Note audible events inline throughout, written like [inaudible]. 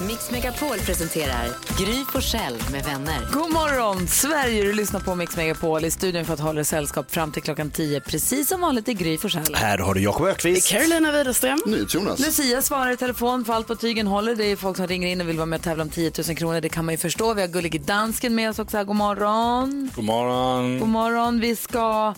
Mix Megapol presenterar Gry Forssell med vänner. God morgon, Sverige! Du lyssnar på Mix Megapol i studion för att hålla sällskap fram till klockan 10. Precis som vanligt i Gry Forssell. Här har du Jakob Ökvist. Carolina Widerström. Jonas. Lucia svarar i telefon för allt på tygen håller. Det är folk som ringer in och vill vara med och tävla om 10 000 kronor. Det kan man ju förstå. Vi har Gullige Dansken med oss också här. God morgon. God morgon. God morgon. Vi ska...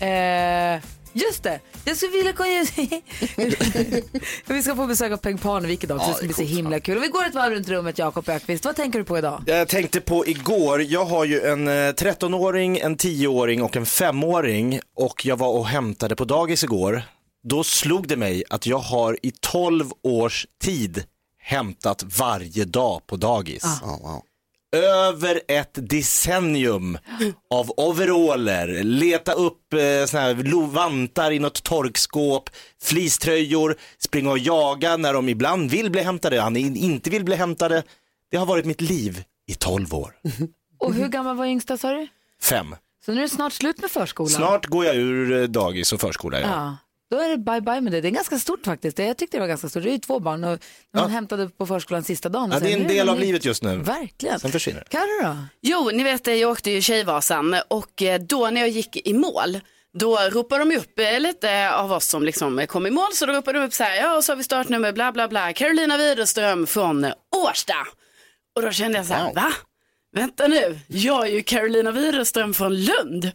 Eh, just det. Jag skulle vilja... [laughs] vi ska få besök av Peng Parnevik idag. Så det ska bli så himla kul. Och vi går ett varv runt rummet, Jakob Ökvist. Vad tänker du på idag? Jag tänkte på igår, jag har ju en eh, 13-åring, en 10-åring och en 5-åring och jag var och hämtade på dagis igår. Då slog det mig att jag har i 12 års tid hämtat varje dag på dagis. Ja, wow. Över ett decennium av overaller, leta upp eh, såna här vantar i något torkskåp, fleecetröjor, springa och jaga när de ibland vill bli hämtade, han inte vill bli hämtade. Det har varit mitt liv i 12 år. Och hur gammal var yngsta sa du? Fem. Så nu är det snart slut med förskolan. Snart går jag ur eh, dagis och förskola. Ja. Ja. Då är det bye bye med det. Det är ganska stort faktiskt. Det- Jag tyckte det var ganska stort. Det är ju två barn och när man hämtade på förskolan sista dagen. Ja, det är en del de av livet just nu. Verkligen. Sen försvinner det. Carro då? Jo, ni vet jag åkte ju Tjejvasan och eh, då när jag gick i mål då ropade de upp eh, lite av oss som liksom kom i mål så då ropade de upp så här, ja och så har vi startnummer bla bla bla, Carolina Widerström från Årsta. Och då kände jag så här, va? Vänta nu, jag är ju Carolina Widerström från Lund.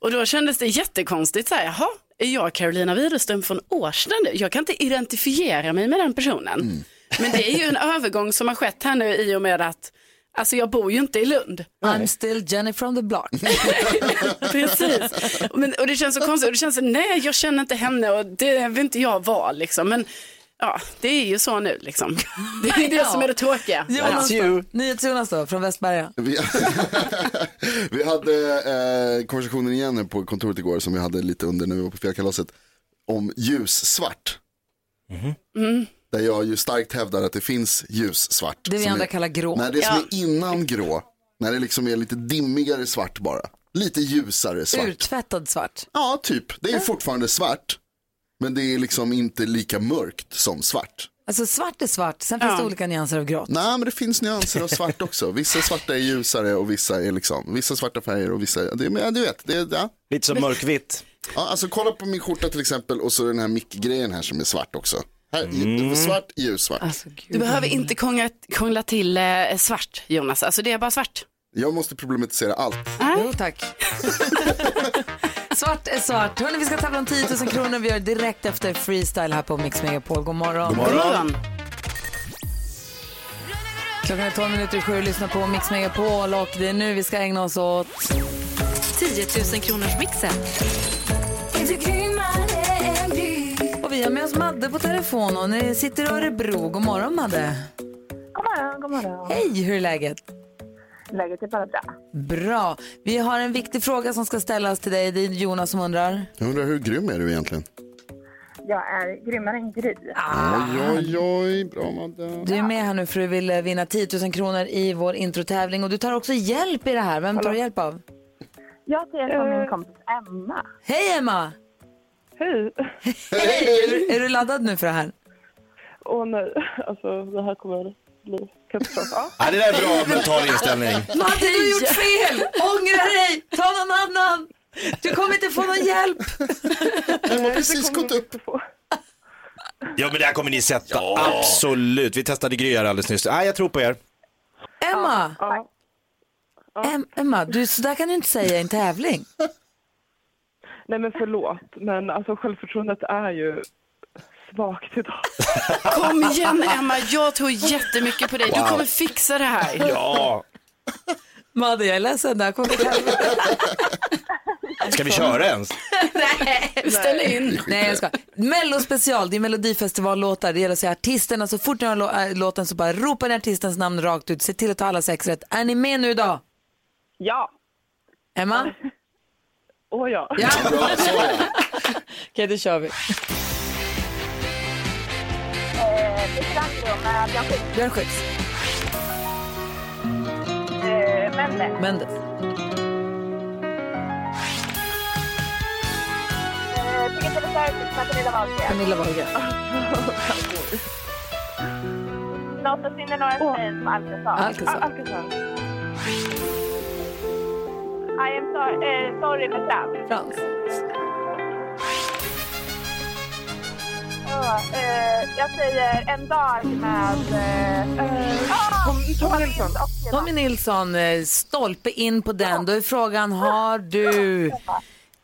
Och då kändes det jättekonstigt så här, jaha, är jag Carolina Widerström från Årsta nu? Jag kan inte identifiera mig med den personen. Men det är ju en övergång som har skett här nu i och med att Alltså jag bor ju inte i Lund. I'm still Jenny from the block. [laughs] Precis. Men, och det känns så konstigt. Och det känns så, nej jag känner inte henne och det vill inte jag vara liksom. Men ja, det är ju så nu liksom. [laughs] Det är det som är det tråkiga. Jonas då? NyhetsJonas då, från Västberga. Vi, [laughs] vi hade eh, konversationen igen här på kontoret igår som vi hade lite under när vi var på fjällkalaset. Om ljussvart. Där jag ju starkt hävdar att det finns ljussvart. Det vi som andra är- kallar grå. Nej, det som Ja. är innan grå. När det liksom är lite dimmigare svart bara. Lite ljusare svart. Urtvättad svart. Ja, typ. Det är fortfarande svart. Men det är liksom inte lika mörkt som svart. Alltså svart är svart, sen finns Ja. det olika nyanser av grått. Nej, men det finns nyanser av svart [laughs] också. Vissa svarta är ljusare och vissa är liksom, vissa svarta färger och vissa, det, men, ja, du vet, det, ja. Lite som mörkvitt. Ja, alltså kolla på min skjorta till exempel och så den här mickgrejen här som är svart också. Här, Mm. svart, ljussvart. Alltså. Du behöver inte krångla, krångla till eh, svart Jonas. Alltså det är bara svart. Jag måste problematisera allt. Jo tack. [laughs] [laughs] [laughs] svart är svart. Hörrni, vi ska tävla om 10 000 kronor. Vi gör det direkt efter freestyle här på Mix Megapol. God morgon. God God morgon. Klockan är 12 minuter i sju och lyssnar på Mix Megapol och det är nu vi ska ägna oss åt 10 000 kronors mixen. Och vi har med oss Madde på telefon och ni sitter i Örebro. God morgon Madde. God morgon, god morgon. Hej, hur är läget? Läget är bara bra. Bra. Vi har en viktig fråga som ska ställas till dig. Det är Jonas som undrar. Jag undrar hur grym är du egentligen? Jag är grymmare än Gry. Oj, oj, oj, bra Madde. Du är med här nu för du vill eh, vinna 10 000 kronor i vår introtävling och du tar också hjälp i det här. Vem tar du hjälp av? Jag tar hjälp av min kompis Emma. Hej Emma! Hej! Är du, är du laddad nu för det här? Åh nej, alltså det här kommer bli Ja. Ja, det där är bra mental inställning. [laughs] Madde, du har gjort fel! Ångra dig! Ta någon annan! Du kommer inte få någon hjälp! Jag [laughs] har precis gått upp. Ja, men det här kommer ni sätta. Absolut. Vi testade Gry här alldeles nyss. Nej, jag tror på er. Emma! Ja. Em, Emma, du, så där kan du inte säga i en tävling. Nej men förlåt, men alltså självförtroendet är ju svagt idag. [laughs] Kom igen Emma, jag tror jättemycket på dig. Du Wow. kommer fixa det här. Ja. Madde, jag är ledsen. Det här kommer inte Ska vi köra ens? Ställ in. Nej, jag ska. Mello special, det är melodifestivallåtar. Det gäller att säga artisterna. Så fort ni lå- äh, låten så bara ropa den artistens namn rakt ut. Se till att ta alla sex rätt. Är ni med nu idag? Ja, Emma? åh ja. Ja. [laughs] Okej, då kör vi. Restaurangrum med Björn Skifs. Björn Skifs. Eh, Mendes. Mendes. Secret Service med Pernilla Wahlgren. Camilla Wahlgren. Något att sinne några som Alcazar. Alcazar. Alcazar. I am sorry, eh, sorry med Frans. Frans. Eh, jag säger en dag med... Eh, ah, Tom- Tommy Nilsson. Tommy Nilsson, eh, stolpe in på den. Då är frågan, har du...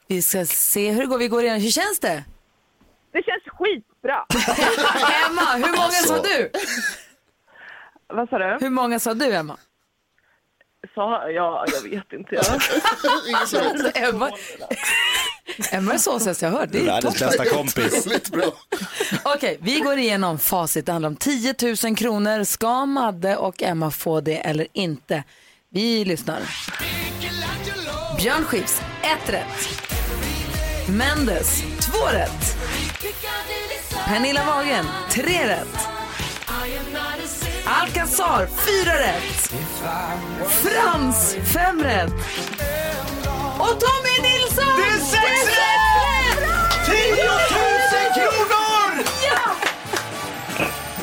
Vi ska se hur det går. Vi går igenom. Hur känns det? Det känns skitbra. [laughs] Emma, hur många sa du? Vad sa du? Hur många sa du, Emma? Sa Ja, jag vet inte. Emma, [laughs] Emma är såsast jag hört. Det är Världens bästa kompis. Okej, vi går igenom facit. Det handlar om 10 000 kronor. Ska Madde och Emma få det eller inte? Vi lyssnar. Björn Skifs, ett rätt. Mendes, två rätt. Pernilla Wahlgren, tre rätt. Alcazar, fyra rätt. Frans, fem rätt. Och Tommy Nilsson! Det är sex rätt! 10 000 kronor! Ja!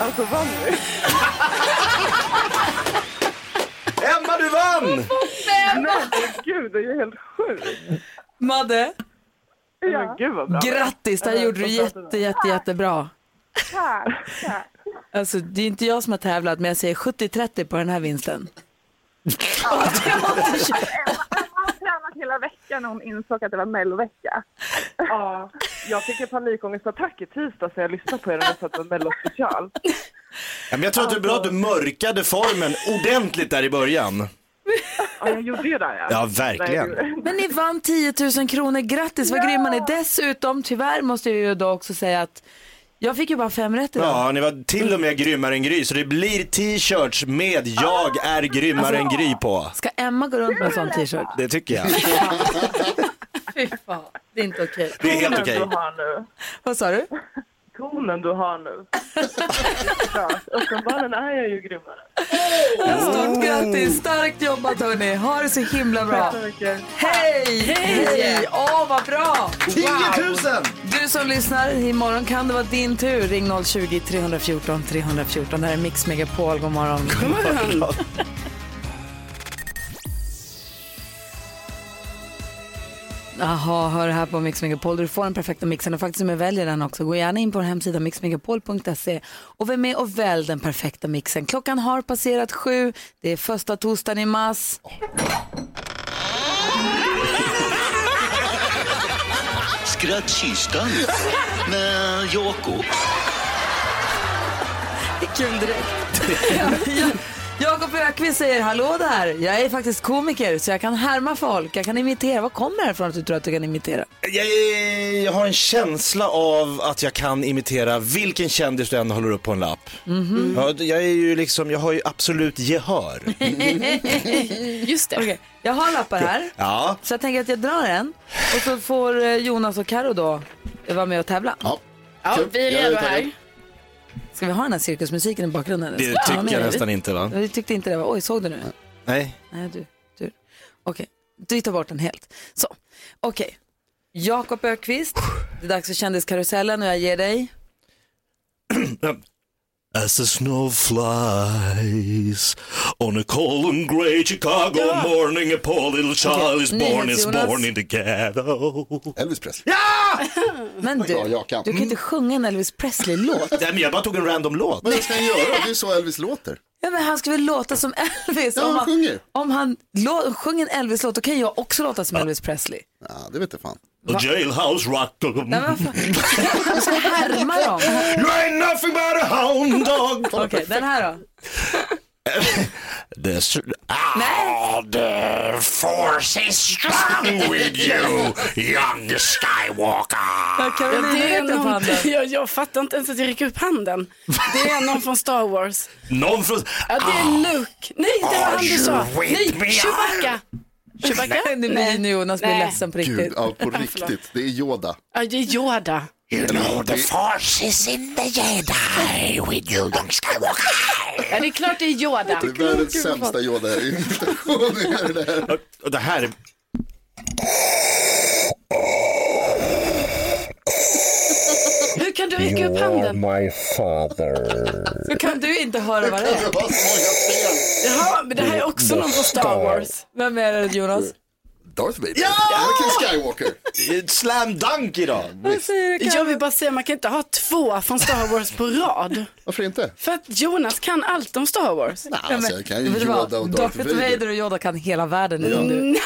Alltså vann vi? Emma, du vann! Nej, gud, det är ju helt sjukt. Madde, Men gud vad bra. grattis. Det här gjorde du jätte, jätte, jättebra. Tack, tack. Alltså, det är inte jag som har tävlat, men jag säger 70-30 på den här vinsten. Har tränat hela veckan när hon insåg att det var mellovecka. Ja, jag fick en panikångestattack i tisdag så jag lyssnade på er när jag satt på Mello special. Ja, men jag tror att det är bra att du mörkade formen ordentligt där i början. Ja, jag gjorde ju det. Ja, Ja, verkligen. Men ni vann 10 000 kronor. Grattis, vad grymma ni är. Dessutom, tyvärr måste jag ju då också säga att jag fick ju bara fem rätt idag. Ja, ni var till och med grymmare än Gry, så det blir t-shirts med jag är grymmare än Gry på. Ska Emma gå runt med en sån t-shirt? Det tycker jag. Fy fan, det är inte okej. Det är helt okej. Vad sa du? Tonen du har nu. [laughs] Uppenbarligen är jag ju grymmare. Stort grattis, starkt jobbat hörni. Ha det så himla bra. Tack så mycket. Hej! Hej! Åh, vad bra! 10 000! Du som lyssnar, imorgon kan det vara din tur. Ring 020-314 314. Det här är Mix Megapol. God morgon. Jaha, hör här på Mix Megapol. Du får den perfekta mixen och faktiskt om jag väljer den också. Gå gärna in på vår hemsida mixmegapol.se och var med och välj den perfekta mixen. Klockan har passerat sju. Det är första torsdagen i mars. Skrattkistan med Jakob. Det är kul direkt. [laughs] Ja, Jakob Ökvist säger hallå där. Jag är faktiskt komiker så jag kan härma folk. Jag kan imitera. Var kommer det ifrån att du tror att du kan imitera? Jag, jag har en känsla av att jag kan imitera vilken kändis du än håller upp på en lapp. ja, jag, är ju liksom, jag har ju absolut gehör. [laughs] Just det. Okej, jag har lappar här. Ja, Så jag tänker att jag drar en. Och så får eh, Jonas och Karo då vara med och tävla. Ja. Ja, vi är Jag redo här. Ska vi ha den här cirkusmusiken i bakgrunden? det tycker jag nästan inte va? Du tyckte inte det var, oj såg du nu? Nej. Nej du, du. Okej, du tar bort den helt. Så, okej. Jakob Ökvist, det är dags för kändiskarusellen och jag ger dig. As the snow flies on a cold and grey Chicago morning a poor little child is born is born in the ghetto. Elvis Presley. Men du, Ja, jag kan. du kan inte sjunga en Elvis Presley-låt. Nej, men jag bara tog en random låt. Men vad ska han göra? Det är så Elvis låter. Ja, men han ska väl låta som Elvis? Ja, om han sjunger. Om han lå- sjunger en Elvis-låt, då kan jag också låta som Elvis Presley. Ja, det vet jag fan. A jailhouse rock. Nej, men. Du ska härma dem. You ain't nothing but a hound dog. Okej, den här då? The, ah, the force is strong with you, young Skywalker. Ja, Det är någon, [laughs] jag, jag fattar inte ens att jag räcker upp handen. Det är någon från Star Wars. Någon från... Ja, det är Luke. Nej, det var han du sa. Nej, Chewbacca. Chewbacca? Nu blir nu Jonas blir Nej. ledsen på Gud, riktigt. ja, på riktigt. Det är Yoda. Ja, det är Yoda. You know, the Force is in the Jedi with you, Luke Skywalker. Ja, det är klart det är Yoda. Det är världens sämsta Yoda-imitation. är det det här, Hur kan du räcka upp handen? my father. Så kan du inte höra vad det är? Jaha, men det här är också någon från Star Wars. Vem är det Jonas? Darth Vader. Anakin Skywalker. Slam dunk idag. Jag vill bara säga, man kan inte ha två från Star Wars på rad. Varför inte? För att Jonas kan allt om Star Wars. Nej, alltså, jag kan ju? Yoda och Darth Darth Vader. Vader och Yoda kan hela världen. Ja.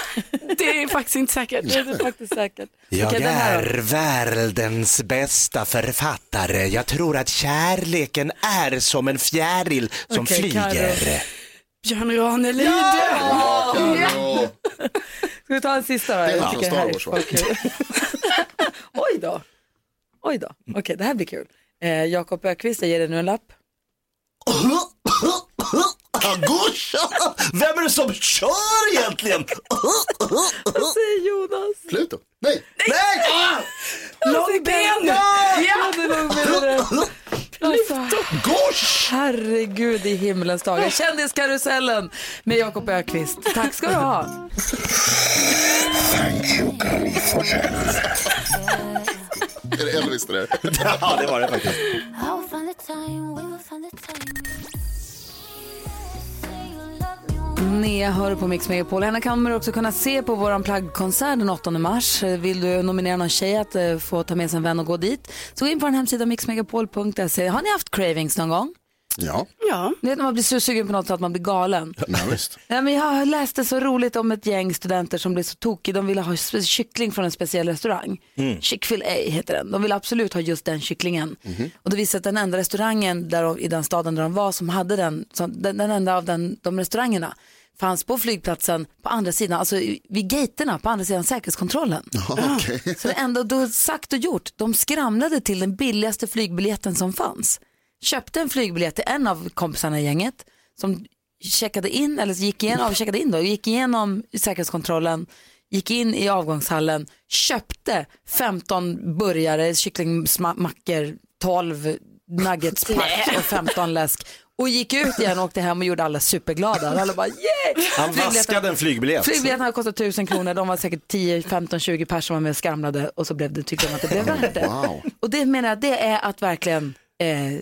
Det är faktiskt inte säkert. Det är faktiskt säkert. Jag då. är världens bästa författare. Jag tror att kärleken är som en fjäril som Okej, flyger. Karo. Björn Ranelid. Ja, Karo. [laughs] Ska vi ta en sista då? Det är Jag Star här är Wars, va? [laughs] Oj då. Oj då. Okej, det här blir kul. Eh, Jakob Ökvist, jag ger dig nu en lapp. Agusha! Vem är det som kör egentligen? Vad säger Jonas? Pluto. Nej. Nej! Långben. Ja, det låg med det. Alltså, Gosh! herregud i himlens dagar. Kändiskarusellen med Jakob Ökvist. Tack ska du ha. Är det Elvis det där? [laughs] Ja, det var det faktiskt. Nea hör på Mix Megapol. Henne kommer du också kunna se på vår plaggkonsert den 8 mars. Vill du nominera någon tjej att eh, få ta med sig en vän och gå dit så gå in på vår hemsida mixmegapol.se. Har ni haft cravings någon gång? Ja, Ja. Ni vet när man blir så sugen på något så att man blir galen. ja visst. [laughs] Ja, men jag läste så roligt om ett gäng studenter som blev så tokiga. De ville ha kyckling från en speciell restaurang. Chick-fil-A heter den. De ville absolut ha just den kycklingen. Och det visade sig att den enda restaurangen där de, i den staden där de var som hade den, som, den, den enda av den, de restaurangerna fanns på flygplatsen på andra sidan, alltså vid gaterna på andra sidan säkerhetskontrollen. Ja, Okej. Så det enda då sagt och gjort, de skramlade till den billigaste flygbiljetten som fanns. Köpte en flygbiljett till en av kompisarna i gänget som checkade in, eller gick igenom, checkade in då, gick igenom säkerhetskontrollen, gick in i avgångshallen, köpte 15 burgare, kycklingmackor, 12 nuggetspack och 15 läsk och gick ut igen och åkte hem och gjorde alla superglada. Alla bara yeah! Han vaskade en flygbiljett. Flygbiljetten hade kostat 1000 kronor, de var säkert 10, 15, 20 personer som var med och skramlade och så blev det, tyckte de att det blev värt det. Wow. Och det menar jag, det är att verkligen eh,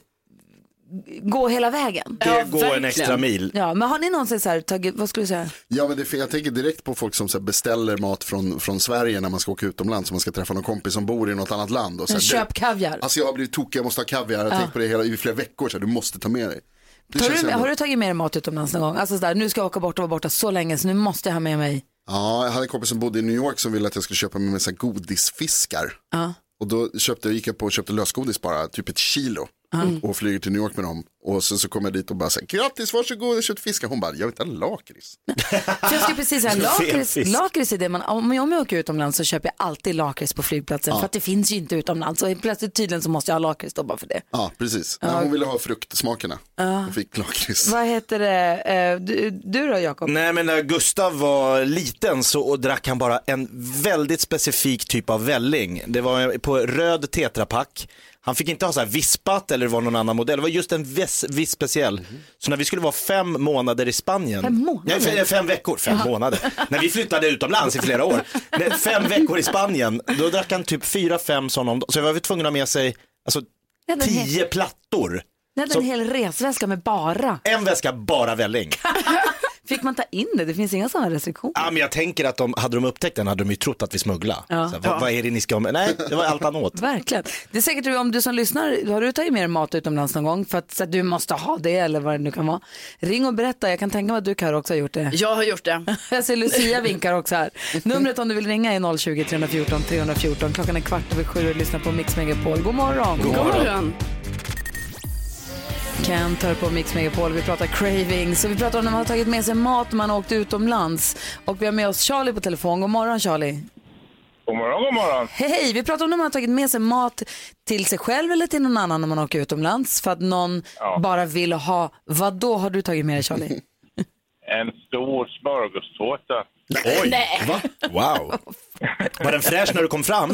gå hela vägen. Det går en extra mil. Ja, men har ni någonsin så här, tagit, vad skulle du säga? Ja, men det, jag tänker direkt på folk som så beställer mat från, från Sverige när man ska åka utomlands. Så man ska träffa någon kompis som bor i något annat land. Och så Men här, köp det- kaviar. Alltså jag har blivit tokig, jag måste ha kaviar. Jag har tänkt på det hela, i flera veckor, så här, du måste ta med dig. Du, ändå- har du tagit med dig mat utomlands någon gång? Alltså så där, nu ska jag åka bort och vara borta så länge så nu måste jag ha med mig. Ja, jag hade en kompis som bodde i New York som ville att jag skulle köpa med mig så här godisfiskar. Ja. Och då köpte, gick jag på och köpte lösgodis bara, typ ett kilo. Och flyger till New York med dem. Och sen så kom jag dit och bara här, grattis varsågod, jag köpte fiskar. Hon bara, jag vill inte ha lakrits. Jag skulle precis säga, [laughs] lakrits, lakrits är det man, om jag om jag åker utomlands så köper jag alltid lakrits på flygplatsen för att det finns ju inte utomlands. Och plötsligt tydligen så måste jag ha lakrits då bara för det. Ja, precis. Men hon ville ha fruktsmakerna. Hon fick lakrits. Vad heter det, eh, du, du då Jakob? Nej men när Gustav var liten så och drack han bara en väldigt specifik typ av välling. Det var på röd tetrapack. Han fick inte ha så här vispat eller det var någon annan modell. Det var just en viss, viss speciell. Så när vi skulle vara fem månader i Spanien. Fem månader? Nej, fem, fem veckor, fem månader. När vi flyttade utomlands i flera år. Nej, Fem veckor i Spanien, då drack han typ fyra, fem sådana om. Så jag var tvungen att ha med sig alltså, tio plattor. Jag hade en hel resväska med bara. En väska bara välling. [laughs] Fick man ta in det? Det finns inga sådana restriktioner. Ja, men jag tänker att de, hade de upptäckt den hade de ju trott att vi smugglade. Ja. Så, vad, vad är det ni ska ha med? Nej, det var allt han åt. [laughs] Verkligen. Det är säkert om du som lyssnar, har du tagit med dig mat utomlands någon gång för att, så att du måste ha det eller vad det nu kan vara. Ring och berätta, jag kan tänka mig att du Karo också har gjort det. Jag har gjort det. [laughs] Jag ser Lucia vinkar också här. Numret om du vill ringa är 020-314 314. Klockan är kvart över sju och lyssnar på Mix Megapol. God morgon. God God morgon. Kent hör på Mix Megapol. Vi pratar cravings och vi pratar om när man har tagit med sig mat när man har åkt utomlands. Och vi har med oss Charlie på telefon. God morgon Charlie. God morgon, god morgon. Hej, vi pratar om när man har tagit med sig mat till sig själv eller till någon annan när man åker utomlands för att någon Ja. bara vill ha. Vad då har du tagit med dig Charlie? [laughs] En stor smörgåstårta Oj, va? Wow. [laughs] Var den fräsch när du kom fram?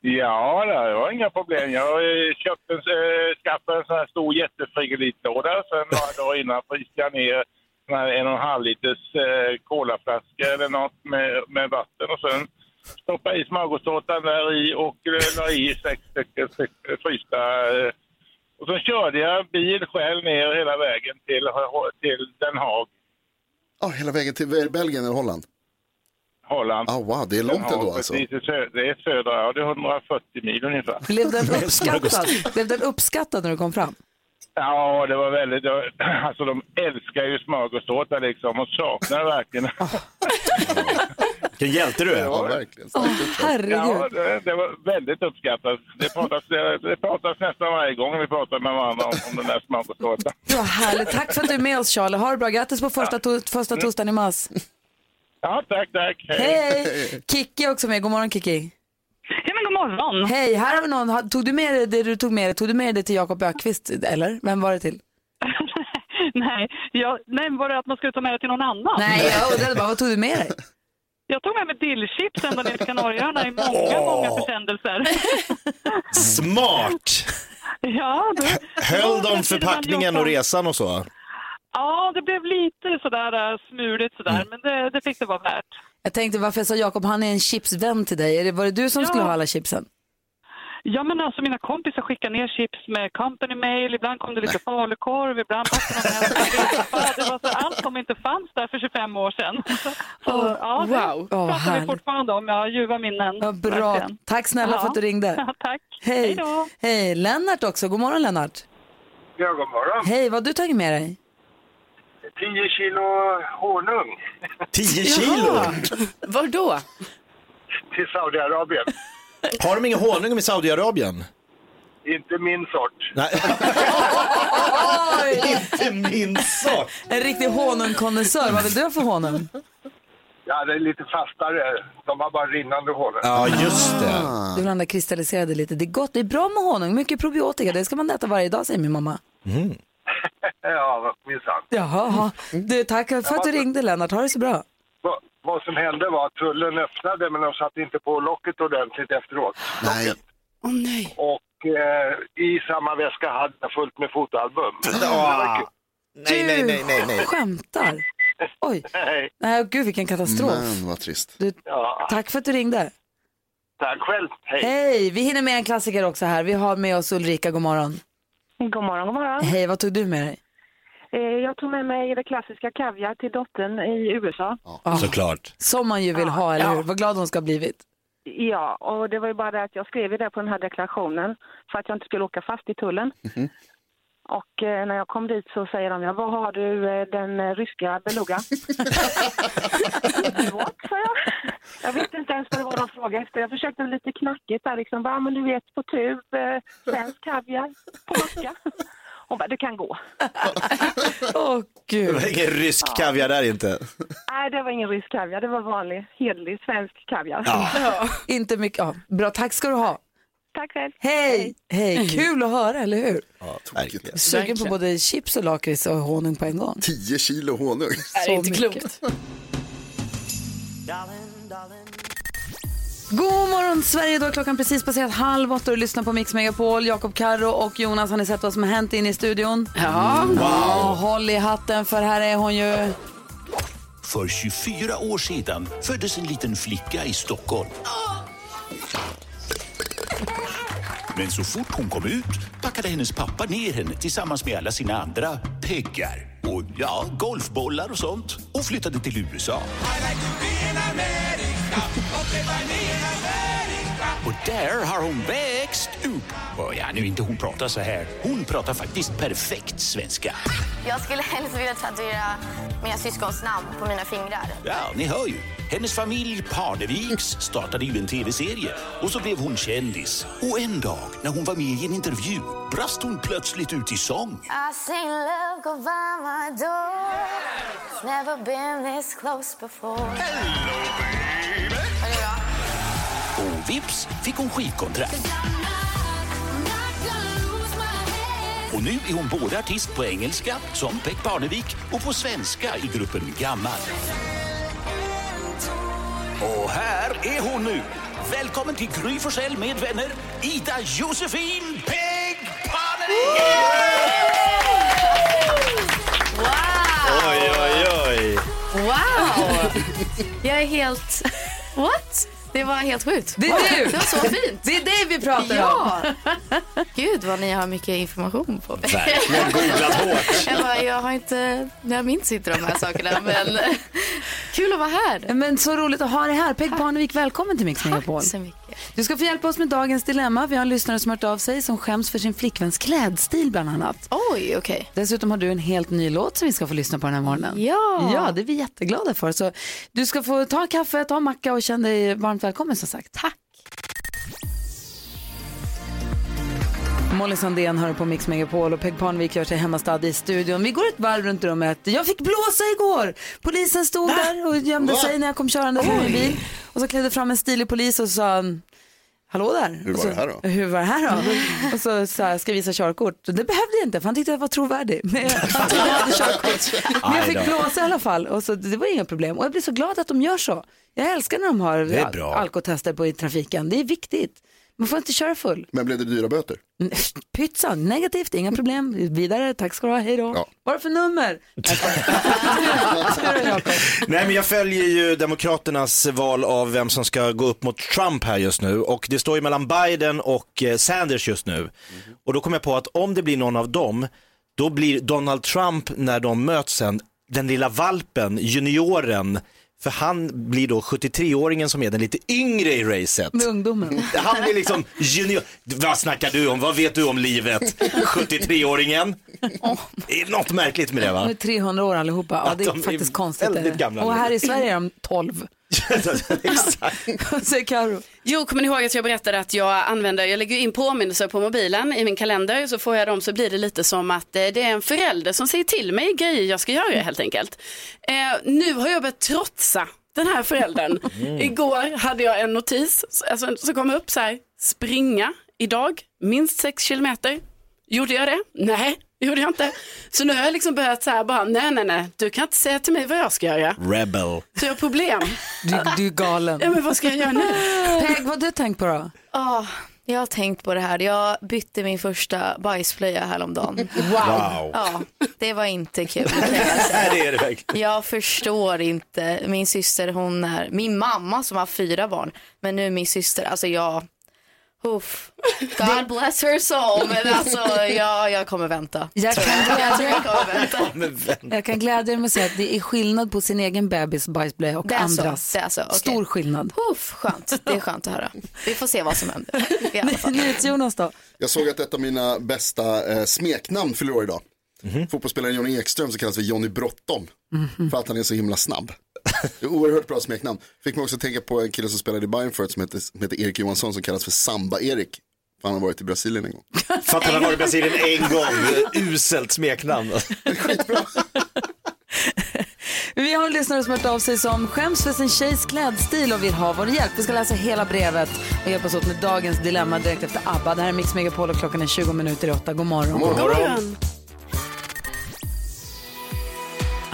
Ja, det var inga problem. Jag eh, köpte, äh, skaffade en sån här stor jättefrigolitlåda. Sen några dagar innan fryste jag ner en och en halv liters äh, colaflaska eller något med, med vatten och sen stoppade i smörgåstårtan där i och äh, la i sex stycken styck- frysta. Äh, och sen körde jag bil själv ner hela vägen till, till Den Haag, Ja, hela vägen till Belgien eller Holland? Holland. Ah, wow, det är långt ändå alltså. det är södra, ja det är 140 mil ungefär. [laughs] Blev den uppskattad? Blev den uppskattad när du kom fram? Ja, det var väldigt... det var- [clears throat] Alltså de älskar ju smörgåstårta liksom och saknar verkligen. [laughs] Vilken hjälte du är. Ja, verkligen. Ja, herregud. det, det var väldigt uppskattat. Det pratas, det, det pratas nästan varje gång vi pratar med varandra om, om den där smörgåstårtan. Var härligt. Tack för att du är med oss Charlie. Ha det bra. Grattis på första, to- första torsdagen i mars. Ja, tack, tack. Hej! [laughs] Kikki är också med. God morgon Kikki. Ja, men god morgon. Hej, här har vi någon. Ha- Tog du med dig det du tog med dig? Tog du med dig det till Jakob Ökvist eller? Vem var det till? [laughs] nej, jag, nej, var det att man skulle ta med det till någon annan? Nej, jag undrade bara vad tog du med dig? [laughs] Jag tog med mig dillchips ända ner till Kanarieöarna i många, många försändelser. Smart! ja, då, Höll då de skulle man förpackningen jobba- och resan och så? Ja, det blev lite sådär äh, smuligt sådär, Mm. men det, det fick det vara värt. Jag tänkte varför jag sa Jakob, han är en chipsvän till dig. Är det, var det du som Ja. skulle ha alla chipsen? Ja, men alltså mina kompisar skickar ner chips med company mail. Ibland kom det lite falukorv, ibland det någon Det var så allt som inte fanns där för 25 år sedan. Så, ja, det wow. Åh, pratar vi härligt. fortfarande om. Jag har ljuva minnen. Ja, bra. verkligen. Tack snälla Ja. för att du ringde. Ja, [laughs] tack. Hej. Hej då. Hej, Lennart också. God morgon Lennart. Ja, god morgon. Hej, vad har du tagit med dig? 10 kilo honung 10 kilo? Var då? till Saudiarabien. Har de ingen honung i Saudiarabien? Inte min sort. Nej. [laughs] Inte min sak. En riktig honungkonnässör. Vad vill du ha för honung? Ja, det är lite fastare. De har bara rinnande honung. Ja, just det. Du vill ha den där kristalliserade lite. Det är gott, det är bra med honung. Mycket probiotika. Det ska man äta varje dag säger min mamma. [laughs] Ja, minsann. Jaha. Du, tack för att du ringde Lennart. Ha det så bra. Va- Vad som hände var att tullen öppnade men de satte inte på locket ordentligt efteråt. Nej, Åh nej. Och eh, i samma väska hade jag fullt med fotoalbum. [laughs] Ah. Nej, nej, nej, nej, nej. Skämtar? [laughs] Oj. Nej, Nej, gud vilken katastrof. men vad trist. Du, ja, tack för att du ringde. tack själv. Hej. Hej, vi hinner med en klassiker också här. Vi har med oss Ulrika, god morgon. God morgon, god morgon. Hej, vad tog du med dig? Eh, Jag tog med mig det klassiska kaviar till dottern i USA. Ah, Såklart. Som man ju vill ha, eller hur? Vad glad hon ska ha blivit. Ja, och det var ju bara det att jag skrev det på den här deklarationen för att jag inte skulle åka fast i tullen. Och eh, när jag kom dit så säger de, ja, var har du eh, den eh, ryska beluga? What, [laughs] sa jag. Jag visste inte ens vad det var de frågade efter. Jag försökte lite knackigt där liksom, bara, men du vet på tub, eh, svensk kaviar macka. Hon bara, det kan gå. [laughs] Åh Det gud. var ingen rysk kaviar där inte. Nej, det var ingen rysk kaviar, det var vanlig, hederlig svensk kaviar. Ja. Inte mycket. Ja, bra, tack ska du ha. Tack själv. Hej, hej. Kul att höra, eller hur? Ja, verkligen. Sugen på både chips och lakrits och honung på en gång. 10 kilo honung. [laughs] Det är inte klokt. God morgon Sverige, då är klockan precis passerat halv åtta och du lyssnar på Mix Megapol. Jakob Karro och Jonas, har ni sett vad som har hänt inne i studion? Ja. Ja, håll i hatten för här är hon ju. För 24 år sedan föddes en liten flicka i Stockholm. Men så fort hon kom ut packade hennes pappa ner henne tillsammans med alla sina andra peggar. Och ja, golfbollar och sånt. Och flyttade till USA. Och där har hon växt upp. Och ja, nu inte hon pratar så här. Hon pratar faktiskt perfekt svenska. Jag skulle helst vilja tatuera mina syskons namn på mina fingrar. Ja, ni hör ju. Hennes familj Parneviks startade ju en tv-serie och så blev hon kändis. Och en dag när hon var med i en intervju brast hon plötsligt ut i sång. I seen love go by my door It's never been this close before det bra? Och vips fick hon skivkontrakt. Och nu är hon både artist på engelska, som Peck Parnevik, och på svenska i gruppen Gammal. här är hon nu. Välkommen till Gry Forssell med vänner, Ida Josefin Pegg Oj, oj, oj. Wow! Jag är helt... [laughs] What? Det var helt sjukt. Det är du! Det var så fint. Det är dig vi pratar om. Ja! Gud vad ni har mycket information på mig. Verkligen googlat hårt. Jag, bara, jag har inte, jag minns inte de här sakerna men kul att vara här. Men så roligt att ha dig här. Peg Parnevik, välkommen till Mix Megapol. Tack så mycket. Du ska få hjälpa oss med dagens dilemma. Vi har en lyssnare som har hört av sig som skäms för sin flickväns klädstil bland annat. Oj, okej. Dessutom har du en helt ny låt som vi ska få lyssna på den här morgonen. Ja. Ja, det är vi jätteglada för. Så du ska få ta kaffe, ta macka och känna dig varmt välkommen som sagt. Tack. Molly Sandén hör på Mix Megapol och Peg Parnevik gör sig hemmastad i studion. Vi går ett varv runt rummet. Jag fick blåsa igår. Polisen stod där och gömde Va? sig när jag kom körande med min bil. Och så klev det fram en stilig polis och sa Hallå där. Hur var så, det här då? Hur var det här då? Och så sa jag, ska jag visa körkort? Det behövde jag inte för han tyckte jag var trovärdig. Men han trodde jag hade körkort. Men jag fick blåsa i alla fall och så, det var inga problem. Och jag blir så glad att de gör så. Jag älskar när de har alkotester på i trafiken. Det är viktigt. Man får inte köra full. Men blev det dyra böter? Pytsa, negativt, inga problem. Vidare, tack ska du ha, hej då. Ja. Vad är det för nummer? [laughs] Nej men jag följer ju Demokraternas val av vem som ska gå upp mot Trump här just nu och det står ju mellan Biden och eh, Sanders just nu. Och då kom jag på att om det blir någon av dem, då blir Donald Trump när de möts sen, den lilla valpen, junioren, för han blir då 73-åringen som är den lite yngre i racet. Med ungdomen. Han blir liksom junior. Vad snackar du om? Vad vet du om livet? 73-åringen? Det är något märkligt med det va? De är 300 år allihopa. Ja, det är de är faktiskt konstigt. väldigt gamla Och här i Sverige är de 12. [laughs] Exakt. Vad säger Karo? Jo, kommer ni ihåg att jag berättade att jag använder, jag lägger in påminnelser på mobilen i min kalender så får jag dem så blir det lite som att eh, det är en förälder som säger till mig grejer jag ska göra helt enkelt. Eh, nu har jag börjat trotsa den här föräldern. [laughs] Igår hade jag en notis alltså, som kom upp så här, springa idag minst 6 kilometer. Gjorde jag det? Nej, [laughs] gjorde jag inte. Så nu har jag liksom börjat så här bara, nej, nej, nej, du kan inte säga till mig vad jag ska göra. Rebel. Så jag har problem. Du, du är galen. Ja, men vad ska jag göra nu? Peg, vad har du tänkt på då? Ja, jag har tänkt på det här. Jag bytte min första bajsblöja häromdagen. Wow. Ja, det var inte kul. [laughs] Nej, det är det verkligen. Jag förstår inte. Min syster, hon är min mamma som har fyra barn. Men nu min syster, alltså jag... Uff. God bless her soul. Men alltså, ja, jag kommer vänta. Jag kan, Jag tror jag kommer vänta. Men vem- jag kan glädja dig med att säga att det är skillnad på sin egen bebis bajsblöja och Det är så, andras. det är så, okej. Stor skillnad. Uff, skönt. Det är skönt att höra. Vi får se vad som händer. [laughs] Jonas då? Jag såg att ett av mina bästa eh, smeknamn fyller år idag. Fotbollsspelaren Johnny Ekström som kallas för Johnny Bråttom. För att han är så himla snabb. Det [laughs] är oerhört bra smeknamn. Fick mig också tänka på en kille som spelade i Bayern förut som heter, som heter Erik Johansson som kallas för Samba-Erik. Han har varit i Brasilien en gång. [laughs] För att han har varit i Brasilien en gång. Uselt smeknamn. [laughs] Vi har en lyssnare som hört av sig som skäms för sin tjejs klädstil och vill ha vår hjälp. Vi ska läsa hela brevet och hjälpas åt med dagens dilemma direkt efter ABBA. Det här är Mix Megapol och klockan är 20 minuter i åtta. God morgon. God morgon.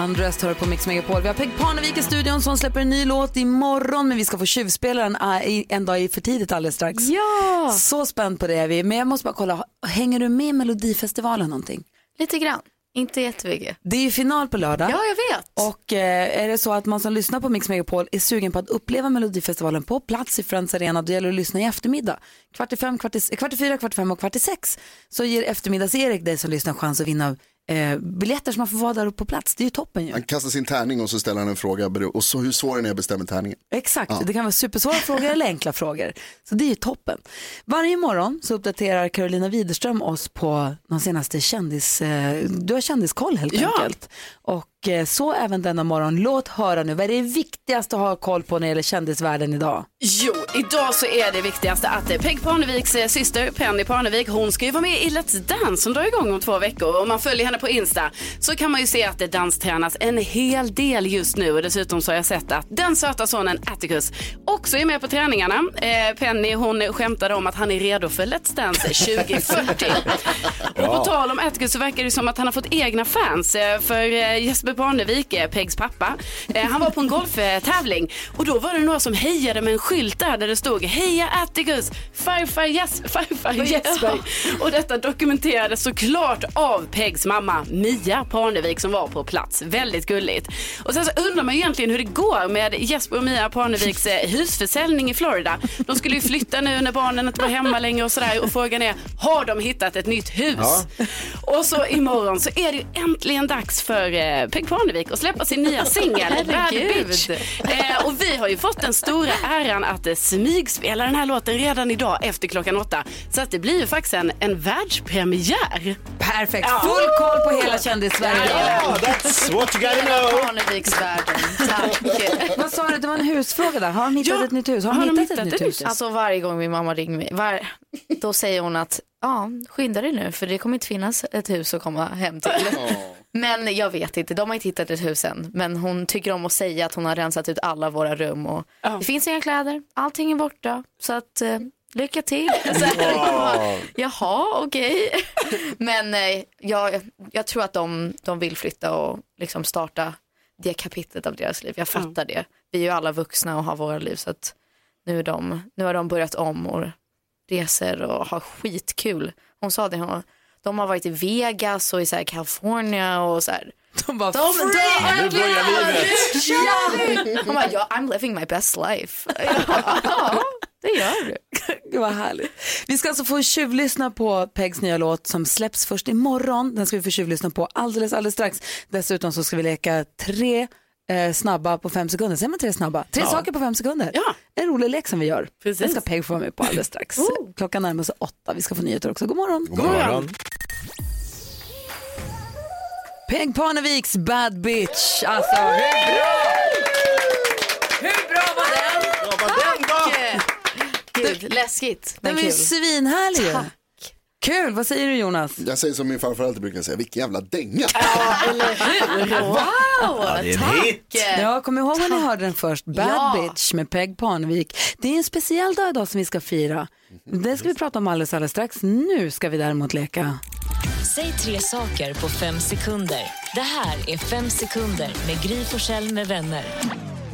Andröst hör på Mix Megapol. Vi har Peg Parnevik i studion som släpper en ny låt imorgon men vi ska få tjuvspela den i- en dag i för tidigt alldeles strax. Ja, Så spänd på det är vi. Men jag måste bara kolla, hänger du med i Melodifestivalen någonting? lite grann. Inte jättemycket. Det är ju final på lördag. Ja, jag vet. Och eh, är det så att man som lyssnar på Mix Megapol är sugen på att uppleva Melodifestivalen på plats i Friends Arena, då gäller det att lyssna i eftermiddag. Kvart i, fem, kvart i, kvart i fyra, kvart i fem och kvart i sex så ger eftermiddags-Erik dig som lyssnar chans att vinna eh, biljetter så man får vara där uppe på plats. Det är ju toppen ju. Han kastar sin tärning och så ställer han en fråga. Och så hur svår den är bestämmer tärningen. Exakt, det kan vara supersvåra frågor eller enkla frågor. Så det är ju toppen. Varje morgon så uppdaterar Carolina Widerström oss på de senaste kändis... Eh, du har kändiskoll helt Ja. enkelt. Och eh, så även denna morgon. Låt höra nu, vad är det viktigaste att ha koll på när det gäller kändisvärlden idag? Jo, idag så är det viktigaste att eh, Peg Parneviks eh, syster Penny Parnevik, hon ska ju vara med i Let's Dance som drar igång om två veckor. Om man följer henne på Insta så kan man ju se att det danstränas en hel del just nu och dessutom så har jag sett att den söta sonen Atticus också är med på träningarna. Eh, Penny hon skämtade om att han är redo för Let's Dance [laughs] 2040. Och på tal om Atticus så verkar det som att han har fått egna fans eh, för eh, Jesper Parnevik, Pegs pappa, eh, han var på en golftävling och då var det några som hejade med en skylt där där det stod Heja Atticus, farfar, yes, farfar Jesper. Och detta dokumenterades såklart av Pegs mamma Mia Parnevik som var på plats. Väldigt gulligt. Och sen så undrar man ju egentligen hur det går med Jesper och Mia Parneviks husförsäljning i Florida. De skulle ju flytta nu när barnen inte var hemma längre och sådär och frågan är, har de hittat ett nytt hus? Och så imorgon så är det ju äntligen dags för eh, Peg Parnevik att släppa sin nya singel [laughs] Bad. Bitch. Eh, och vi har ju fått den stora äran att eh, smygspela den här låten redan idag efter klockan åtta. Så att det blir ju faktiskt en, en världspremiär. Perfekt, full koll på hela kändis-Sverige. Ja, that's what you gotta know. Parneviksvärlden. Tack. Vad sa du, det var en husfråga där. Har de hittat Ja, ett nytt hus? Har, har de de hittat, ett nytt hus? Alltså varje gång min mamma ringer mig, var, då säger hon att ja, skynda dig nu för det kommer inte finnas ett hus att komma hem till. Men jag vet inte, de har inte hittat ett hus än. Men hon tycker om att säga att hon har rensat ut alla våra rum och det finns inga kläder, allting är borta. Så att eh, lycka till. [laughs] Så här, bara, Jaha, okej. [laughs] Men eh, jag, jag tror att de, de vill flytta och liksom starta det kapitlet av deras liv. Jag fattar det. Vi är ju alla vuxna och har våra liv så att nu, är de, nu har de börjat om och reser och har skitkul. Hon sa det, hon, de har varit i Vegas och i så här California och så här. [laughs] De bara, De, de, Nu börjar livet. Hon bara, ja, I'm living my best life. Ja, det gör du. Gud vad härligt. Vi ska alltså få tjuvlyssna på Pegs nya låt som släpps först imorgon. Den ska vi få tjuvlyssna på alldeles, alldeles strax. Dessutom så ska vi leka tre eh, snabba på fem sekunder. Säger man tre snabba? Tre saker på fem sekunder. Ja. En rolig lek som vi gör. Precis. Den ska Peg få vara med på alldeles strax. Klockan närmar sig åtta. Vi ska få nyheter också. God morgon. God morgon. Peg Parneviks Bad Bitch. Alltså hur bra? Hur bra var den? Vad var den då? Gud, läskigt. Den var ju svinhärlig. Kul, vad säger du Jonas? Jag säger som min farfar alltid brukar säga, vilken jävla dänga. [laughs] Wow, det är en tack. hit. Ja, kom ihåg när ni hörde den först. Bad Ja. Bitch med Peg Parnevik. Det är en speciell dag idag som vi ska fira. Det ska vi prata om alldeles, alldeles strax. Nu ska vi däremot leka. Säg tre saker på fem sekunder. Det här är Fem sekunder med Gry Forssell med vänner.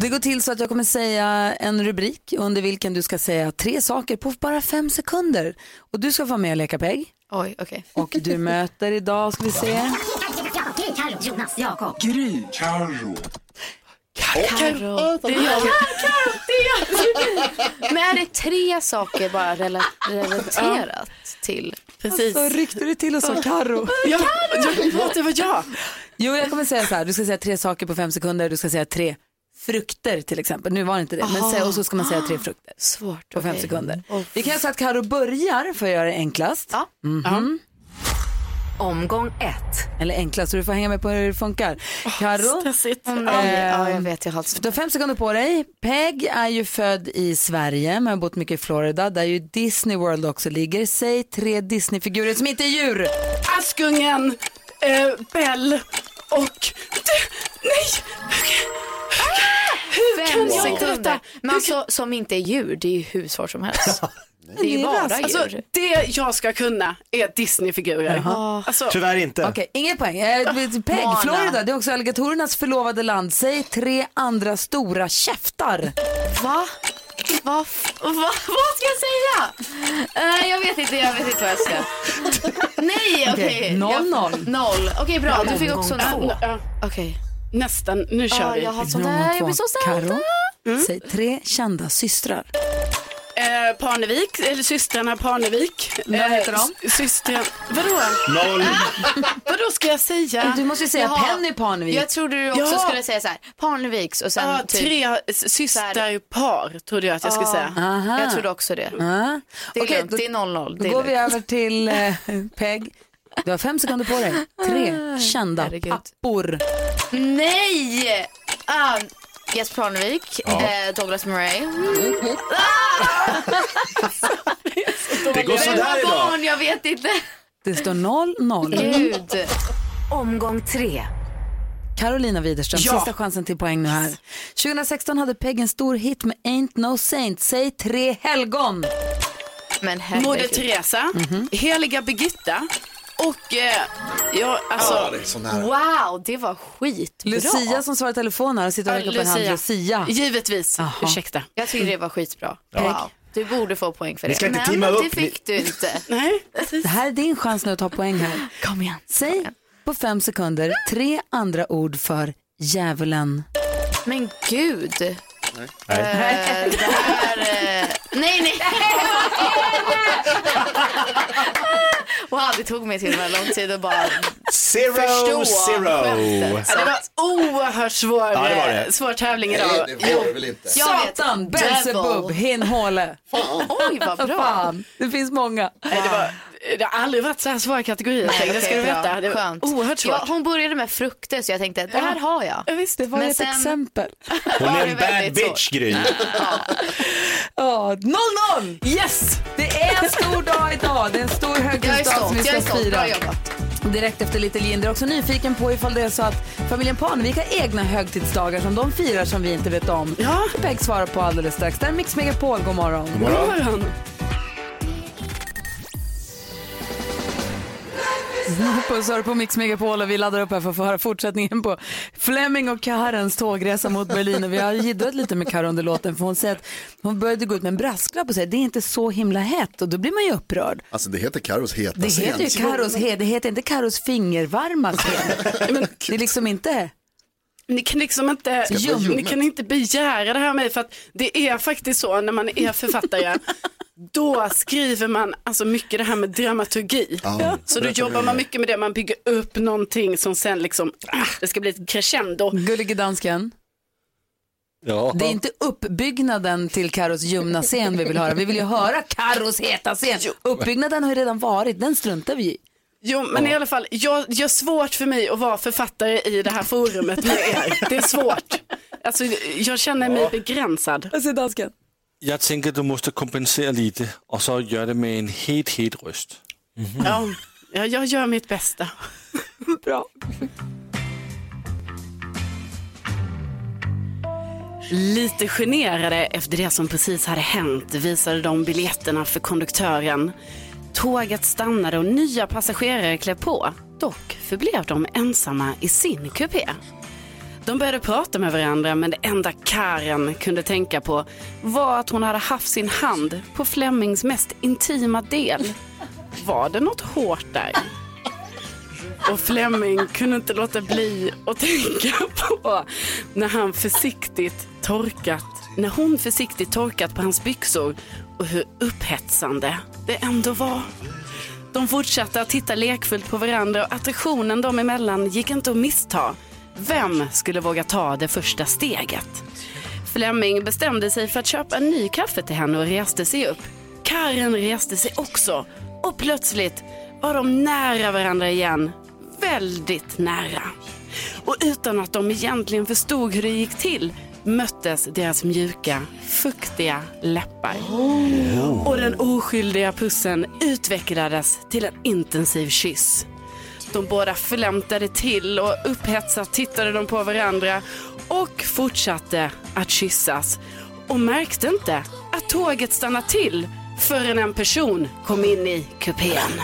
Det går till så att jag kommer säga en rubrik under vilken du ska säga tre saker på bara fem sekunder. Och du ska få vara med och leka Peg. Oj, okej. Och du möter idag, ska vi se. Karo. Det är jag. [laughs] Men är det tre saker bara rela- relaterat till? Precis. Så ryckte du till och sa. [laughs] Ja, ja, det var jag. Jo, jag kommer säga så här. Du ska säga tre saker på fem sekunder. Du ska säga tre frukter till exempel. Nu var det inte det. Men säg, och så ska man säga tre frukter Svårt. på fem okej. sekunder. Vi kan så att Karo börjar för att göra det enklast. Ja. Mhm. Omgång ett. Eller enklast, så du får hänga med på hur det funkar. Karo, Stressigt. Mm, Ja, jag vet, jag har du har fem sekunder på dig. Peg är ju född i Sverige men har bott mycket i Florida där ju Disney World också ligger. Säg tre Disney-figurer som inte är djur. Askungen, eh, Bell och... Nej! Hur Fem kan jag inte sekunder. Men alltså, som inte är djur, det är ju husvar som helst. Det är ju bara Alltså, djur. det jag ska kunna är Disneyfigurer. Alltså, Tyvärr inte. Okej, inget poäng. Eh, Peg, Moana. Florida, det är också alligatorernas förlovade land. Säg tre andra stora käftar. Va? Va? Va? Vad ska jag säga? Eh, jag vet inte, jag vet inte vad jag ska. Nej, okej. Okej, noll, Jag- noll. Noll. Okej, bra. Du fick också ja, Okej. Nästan, nu kör Ja, vi. jag har sånt där. Jag blir så Karo, stolt. säg tre kända systrar. Eh, Parnevik, eller systrarna Parnevik. Eh, Vad heter de? s- Systern, vadå? Noll. [laughs] Vadå ska jag säga? Du måste ju säga Jaha. Penny Parnevik. Jag trodde du också Ja. skulle säga så här, Parneviks och sen Ja, typ. tre systerpar trodde jag att jag skulle säga. Aha. Jag trodde också det. Ah. Det är Okej, lugnt, då, det är 0-0. då går vi över till eh, Peg. Du har fem sekunder på dig. Tre kända herregud. pappor. Nej! Ah, Jesper Parnevik, eh, Douglas Murray. [laughs] Det går sådär idag. barn? Jag vet inte. Det står 0-0. Gud. Omgång tre. Carolina Widerström, Ja. sista chansen till poäng nu här. 2016 hade Peg en stor hit med Ain't No Saint. Säg tre helgon. Men Moder. Teresa, Mhm. Heliga Birgitta Och eh, ja, alltså. Ja, det är så nära. Wow, det var skitbra. Lucia som svarar i telefon här och sitter och räcker upp en hand. Lucia. Givetvis, Jaha. ursäkta. Jag tycker det var skitbra. Ja. Wow. Du borde få poäng för Ni det. ska inte Men teama upp, det fick du inte. [laughs] Nej, Det här är din chans nu att ta poäng här. [laughs] Kom igen. Säg på fem sekunder tre andra ord för djävulen. Men gud. Nej. Eh, det här... eh, nej, nej. wow, det tog mig till och med lång tid att bara Zero, förstå zero. skämtet. Ja, det var oerhört svår, Ja, det var det. eh, svår tävling idag. Nej, det var det väl inte. Jag vet. Satan, Belsebub, Hinnhåle. Oj, vad bra. Fan, det finns många. Nej, det, var, det har aldrig varit så här svåra kategorier. Nej, det ska du veta. Det var Skönt. oerhört svårt. Ja, hon började med frukter så jag tänkte det här har jag. Ja, visst. Det var Men ett sen- exempel. [laughs] Hon är en bad bitch, Gry. Ja, 0-0! Yes! Det är en stor dag idag. Det är en stor högtidsdag som vi ska är stolt. fira. Bra jobbat. Direkt efter Little Jinder. Också nyfiken på ifall det är så att familjen Parnevik har egna högtidsdagar som de firar som vi inte vet om. Ja. Peg svarar på alldeles strax. Där är Mix Megapol. God morgon. God morgon. Pussar på Mix Megapol och vi laddar upp här för att få höra fortsättningen på Fleming och Karens tågresa mot Berlin. Och vi har jiddrat lite med Karo under låten för hon säger att hon började gå ut med en brasklapp och säga det är inte så himla hett och då blir man ju upprörd. Alltså det heter Carros heta Det heter ju. Karos he, det heter inte Karos fingervarma scen. [laughs] Det är liksom inte... Ni kan liksom inte, ni kan inte begära det här med för att det är faktiskt så när man är författare då skriver man alltså mycket det här med dramaturgi. Ja, så då jobbar man mycket med det, man bygger upp någonting som sen liksom, ah, det ska bli ett crescendo. Gullige dansken, Ja. det är inte uppbyggnaden till Karos ljumna scen vi vill höra. Vi vill ju höra Karos heta scen. Uppbyggnaden har ju redan varit, den struntar vi i. Jo, men i alla fall, jag det gör svårt för mig att vara författare i det här forumet med er. Det är svårt. Alltså, jag känner mig begränsad. Jag ser dansken. Jag tänker du måste kompensera lite och så göra det med en het, het röst. Ja, ja, jag gör mitt bästa. [laughs] Bra. Lite generade efter det som precis hade hänt visade de biljetterna för konduktören. Tåget stannade och nya passagerare klev på. Dock förblev de ensamma i sin kupé. De började prata med varandra men det enda Karen kunde tänka på var att hon hade haft sin hand på Flemings mest intima del. Var det något hårt där? Och Flemming kunde inte låta bli att tänka på när han försiktigt torkat, när hon försiktigt torkat på hans byxor och hur upphetsande det ändå var. De fortsatte att titta lekfullt på varandra och attraktionen dem emellan gick inte att missta. Vem skulle våga ta det första steget? Fleming bestämde sig för att köpa en ny kaffe till henne och reste sig upp. Karen reste sig också och plötsligt var de nära varandra igen. Väldigt nära. Och utan att de egentligen förstod hur det gick till möttes deras mjuka, fuktiga läppar. Och den oskyldiga pussen utvecklades till en intensiv kyss. De båda flämtade till och upphetsat tittade de på varandra och fortsatte att kyssas. Och märkte inte att tåget stannade till förrän en person kom in i kupén.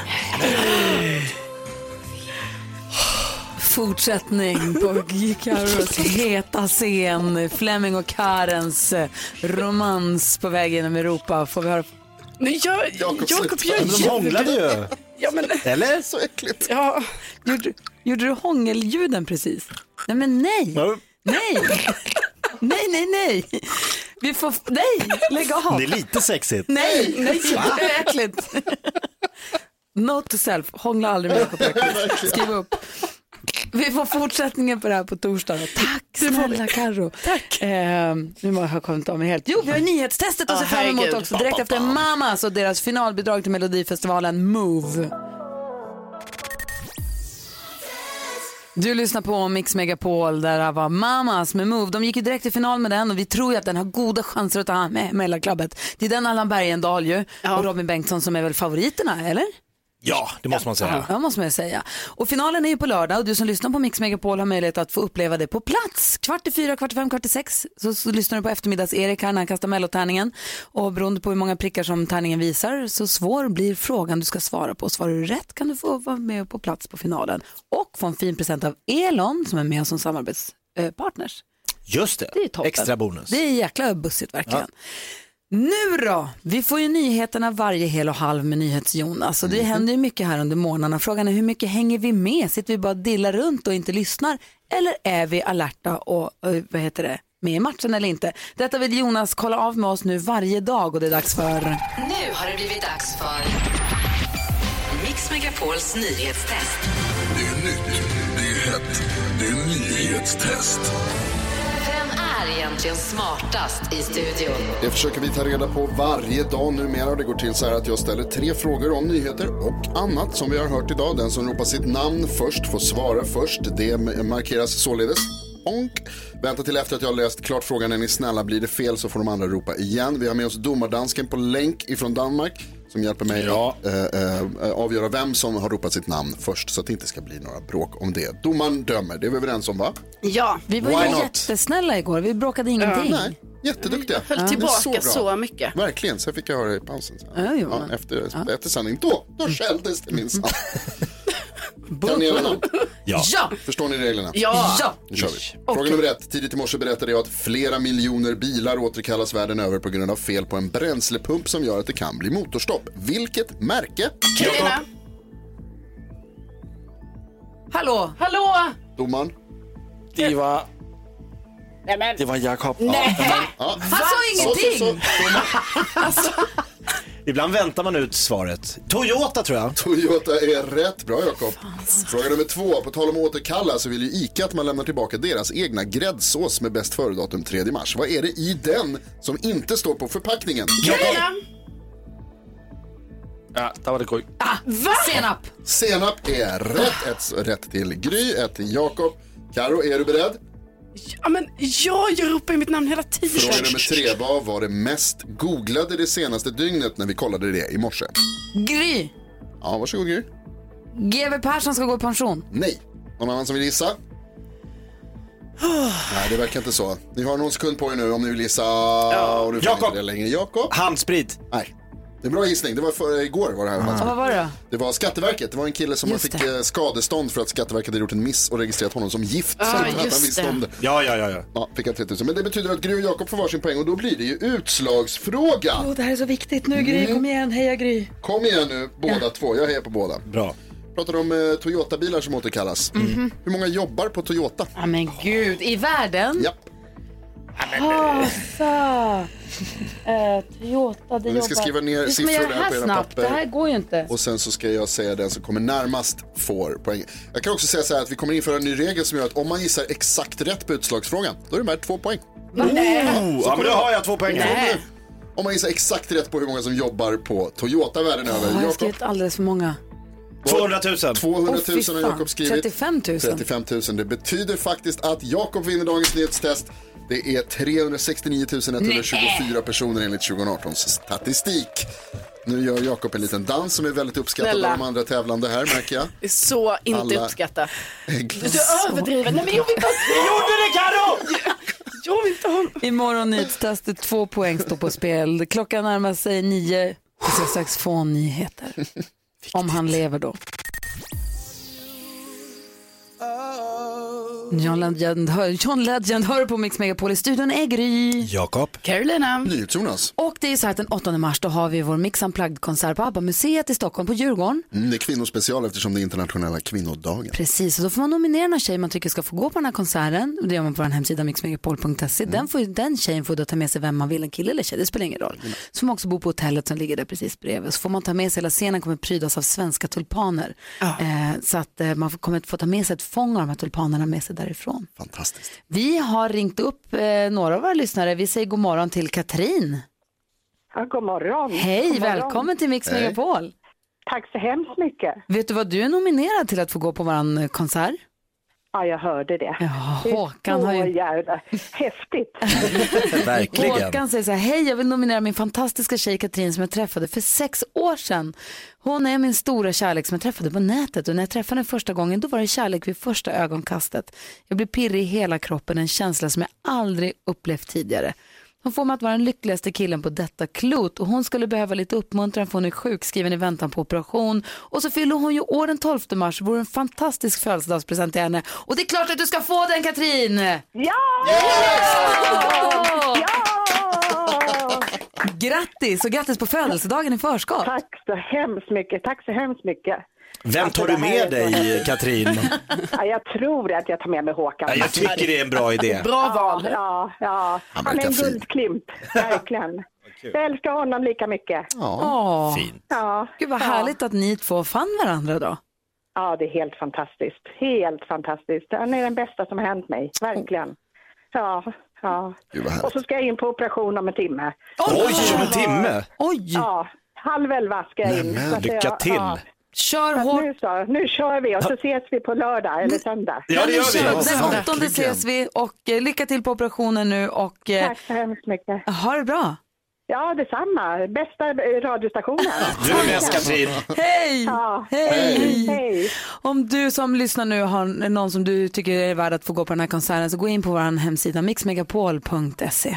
Fortsättning på Karos heta scen. Fleming och Karens eh, romans på väg genom Europa. Får vi höra? Nej, jag, Jakob, Jakob, jag Men de hånglade ju. Ja, men, Eller? Så äckligt. ja. Gjorde, gjorde du hångelljuden precis? Nej men nej. Ja. Nej. Nej, nej, nej. Vi får... Nej, lägg av. Det är lite sexigt. Nej, nej, det är äckligt. Note to self, hångla aldrig med Jakob Öqvist. Skriv upp. Vi får fortsättningen på det här på torsdag. Tack snälla Carro. Tack. Eh, nu har jag kommit av mig helt. Jo, vi har nyhetstestet att Ja, se fram emot också. Direkt efter Mamas och deras finalbidrag till Melodifestivalen Move. Du lyssnar på Mix Megapol där det var Mamas med Move. De gick ju direkt till final med den och vi tror ju att den har goda chanser att ta med, klubbet. Det är den Allan Bergendahl ju Ja. och Robin Bengtsson som är väl favoriterna, eller? Ja, det måste man säga. Ja, måste man säga. Och finalen är ju på lördag och du som lyssnar på Mix Megapol har möjlighet att få uppleva det på plats. Kvart i fyra, kvart i fem, kvart i sex så, så lyssnar du på eftermiddags-Erik här när han kastar mellotärningen. Och beroende på hur många prickar som tärningen visar så svår blir frågan du ska svara på. Svarar du rätt kan du få vara med på plats på finalen och få en fin present av Elon som är med som samarbetspartners. Just det, Det är toppen. extra bonus. Det är jäkla bussigt verkligen. Nu då? Vi får ju nyheterna varje hel och halv med NyhetsJonas och det händer ju mycket här under morgnarna. Frågan är hur mycket hänger vi med? Sitter vi bara och dillar runt och inte lyssnar? Eller är vi alerta och eh, vad heter det, med i matchen eller inte? Detta vill Jonas kolla av med oss nu varje dag och det är dags för... Nu har det blivit dags för Mix Megapols nyhetstest. Det är nytt, det är hett, det är nyhetstest. Är egentligen smartast i studion? Det försöker vi ta reda på varje dag numera det går till så här att jag ställer tre frågor om nyheter och annat som vi har hört idag. Den som ropar sitt namn först får svara först. Det markeras således. Honk. Vänta till efter att jag har läst klart frågan. Är ni snälla, blir det fel så får de andra ropa igen. Vi har med oss domardansken på länk ifrån Danmark som hjälper mig att eh, eh, avgöra vem som har ropat sitt namn först så att det inte ska bli några bråk om det. Domaren dömer, det är vi överens om va? Ja. Vi var Why ju not? jättesnälla igår, vi bråkade ingenting. Nej, jätteduktiga. Höll Det är tillbaka bra. så mycket. Verkligen, sen fick jag höra i pausen. Så. Ja, men- efter, efter sändning, då, då skälldes det minsann. [laughs] kan ni alla? Ja. Ja. Förstår ni reglerna? Ja. Ja. Nu kör vi. Fråga nummer ett. Tidigt i morse berättade jag att flera miljoner bilar återkallas världen över på grund av fel på en bränslepump som gör att det kan bli motorstopp. Vilket märke? Carolina. Hallå? Hallå! Domaren? Det var, det var Jakob. Nej. Ja. Han sa Så, så, så. ingenting! [laughs] Ibland väntar man ut svaret. Toyota tror jag. Toyota är rätt. Bra Jakob. Fråga nummer två. På tal om att återkalla så vill ju ICA att man lämnar tillbaka deras egna gräddsås med bäst före-datum 3 mars. Vad är det i den som inte står på förpackningen? Carolina. Ja, där var det Gry. Va? Senap. Senap är rätt. Ett rätt till Gry, ett till Jakob. Karo, är du beredd? Ja, men ja, jag ropar ju mitt namn hela tiden. Fråga nummer tre. Vad var det mest googlade det senaste dygnet när vi kollade det i morse? Gry. Ja, varsågod Gry. GW Persson ska gå i pension. Nej. Någon annan som vill gissa? Nej, det verkar inte så. Ni har någon sekund på er nu om ni vill gissa. Och nu får ni Jakob. inte det längre. Jakob? Handsprit. Nej. Det är en bra gissning. Det var för, igår var det här. Ja, vad var det då? Det var Skatteverket. Det var en kille som Just fick det. eh, skadestånd för att Skatteverket hade gjort en miss och registrerat honom som gift. Ah, så att han visste om det. Ja, ja, ja. ja. Ja, fick han 3000. Men det betyder att Gry och Jakob får varsin poäng och då blir det ju utslagsfråga. Oh, det här är så viktigt nu Gry, kom igen, heja Gry. Kom igen nu, båda två. Jag hejar på båda. Bra. Pratar om eh, Toyota-bilar som återkallas. Hur många jobbar på Toyota? Ja men gud, i världen? Japp. Hasa. Eh, Toyota, det vi ska jobbar- skriva ner Hur ska man siffror göra det där här på era snabbt? papper. Det här går ju inte. Och sen så ska jag säga den som kommer närmast får poäng. Jag kan också säga så här att vi kommer införa en ny regel som gör att om man gissar exakt rätt på utslagsfrågan, då är det värt två poäng. Oh, ja, men då har jag två poäng. Nej. Om man gissar exakt rätt på hur många som jobbar på Toyota världen över. Jag har Jakob, skrivit alldeles för många. 200 000. 200 Åh, fy 000 har fan. Jakob skrivit. 35 000. 35 000. Det betyder faktiskt att Jakob vinner dagens nyhetstest. Det är 369 124 personer enligt 2018 statistik. Nu gör Jakob en liten dans som är väldigt uppskattad Snälla. av de andra tävlande här märker jag. Det är så inte Alla- uppskattat. Glass. Du överdriver. Nej, men jag vill inte ha... [laughs] Gjorde det Karo? Jag vill inte ha... Imorgon nyhetstestet, två poäng står på spel. Klockan närmar sig nio. Vi ska strax få nyheter. [laughs] Om han lever då. John Legend, hör, John Legend hör på Mix Megapol i studion är Gry. Jakob. Carolina. NyhetsJonas. Och det är så här att den 8 mars då har vi vår Mix Unplugged-konsert på ABBA-museet i Stockholm på Djurgården. Mm, det är kvinnospecial eftersom det är internationella kvinnodagen. Precis, och då får man nominera någon tjej man tycker ska få gå på den här konserten. Det gör man på vår hemsida mixmegapol.se. Den, får, ju- den tjejen får då ta med sig vem man vill, en kille eller tjej, det spelar ingen roll. Så får man också bo på hotellet som ligger där precis bredvid. Så får man ta med sig, hela scenen kommer prydas av svenska tulpaner. Eh, så att eh, man får- kommer att få ta med sig ett fång av de här tulpanerna med sig därifrån. Fantastiskt. Vi har ringt upp eh, några av våra lyssnare. Vi säger god morgon till Katrin. Ja, god morgon. Hej, God morgon. välkommen till Mix. Megapol. Tack så hemskt mycket. Vet du vad du är nominerad till att få gå på vår konsert? Ja, jag hörde det. Ja, Det är Håkan så har ju- jävla häftigt. [laughs] Håkan säger så här, hej jag vill nominera min fantastiska tjej Katrin som jag träffade för sex år sedan. Hon är min stora kärlek som jag träffade på nätet och när jag träffade henne första gången då var det kärlek vid första ögonkastet. Jag blev pirrig i hela kroppen, en känsla som jag aldrig upplevt tidigare. Hon får mig att vara den lyckligaste killen på detta klot och hon skulle behöva lite uppmuntran för hon är sjukskriven i väntan på operation. Och så fyller hon ju år den 12 mars, det vore en fantastisk födelsedagspresent till henne. Och det är klart att du ska få den Katrin! Ja! Grattis och grattis på födelsedagen i förskott. Tack så hemskt mycket. Tack så hemskt mycket. Vem Alltså, tar du med dig. [laughs] Katrin? Ja, jag tror att jag tar med mig Håkan. Ja, jag tycker det är en bra idé. [laughs] Bra val. Ja, ja. Han Han är en fin. guldklimp, verkligen. [laughs] Jag älskar honom lika mycket. Ja. Fint. Ja. Gud vad ja. härligt att ni två fann varandra då. Ja, det är helt fantastiskt. Helt fantastiskt. Han är den bästa som har hänt mig, verkligen. Ja, ja. Och så ska jag in på operation om en timme. Oj, om en timme? Oj! Ja, halv elva ska jag in. Nämen, lycka till. Kör hårt. Nu, så, nu kör vi och så ses vi på lördag eller söndag. Ja, det gör vi. Den 8 ses vi och eh, lycka till på operationen nu och eh, Tack så hemskt mycket. ha det bra. Ja, detsamma. Bästa eh, radiostationen. Du är bäst Katrin. Hej! Ja. Hej! Hej! Om du som lyssnar nu har någon som du tycker är värd att få gå på den här konserten så gå in på vår hemsida mixmegapol.se.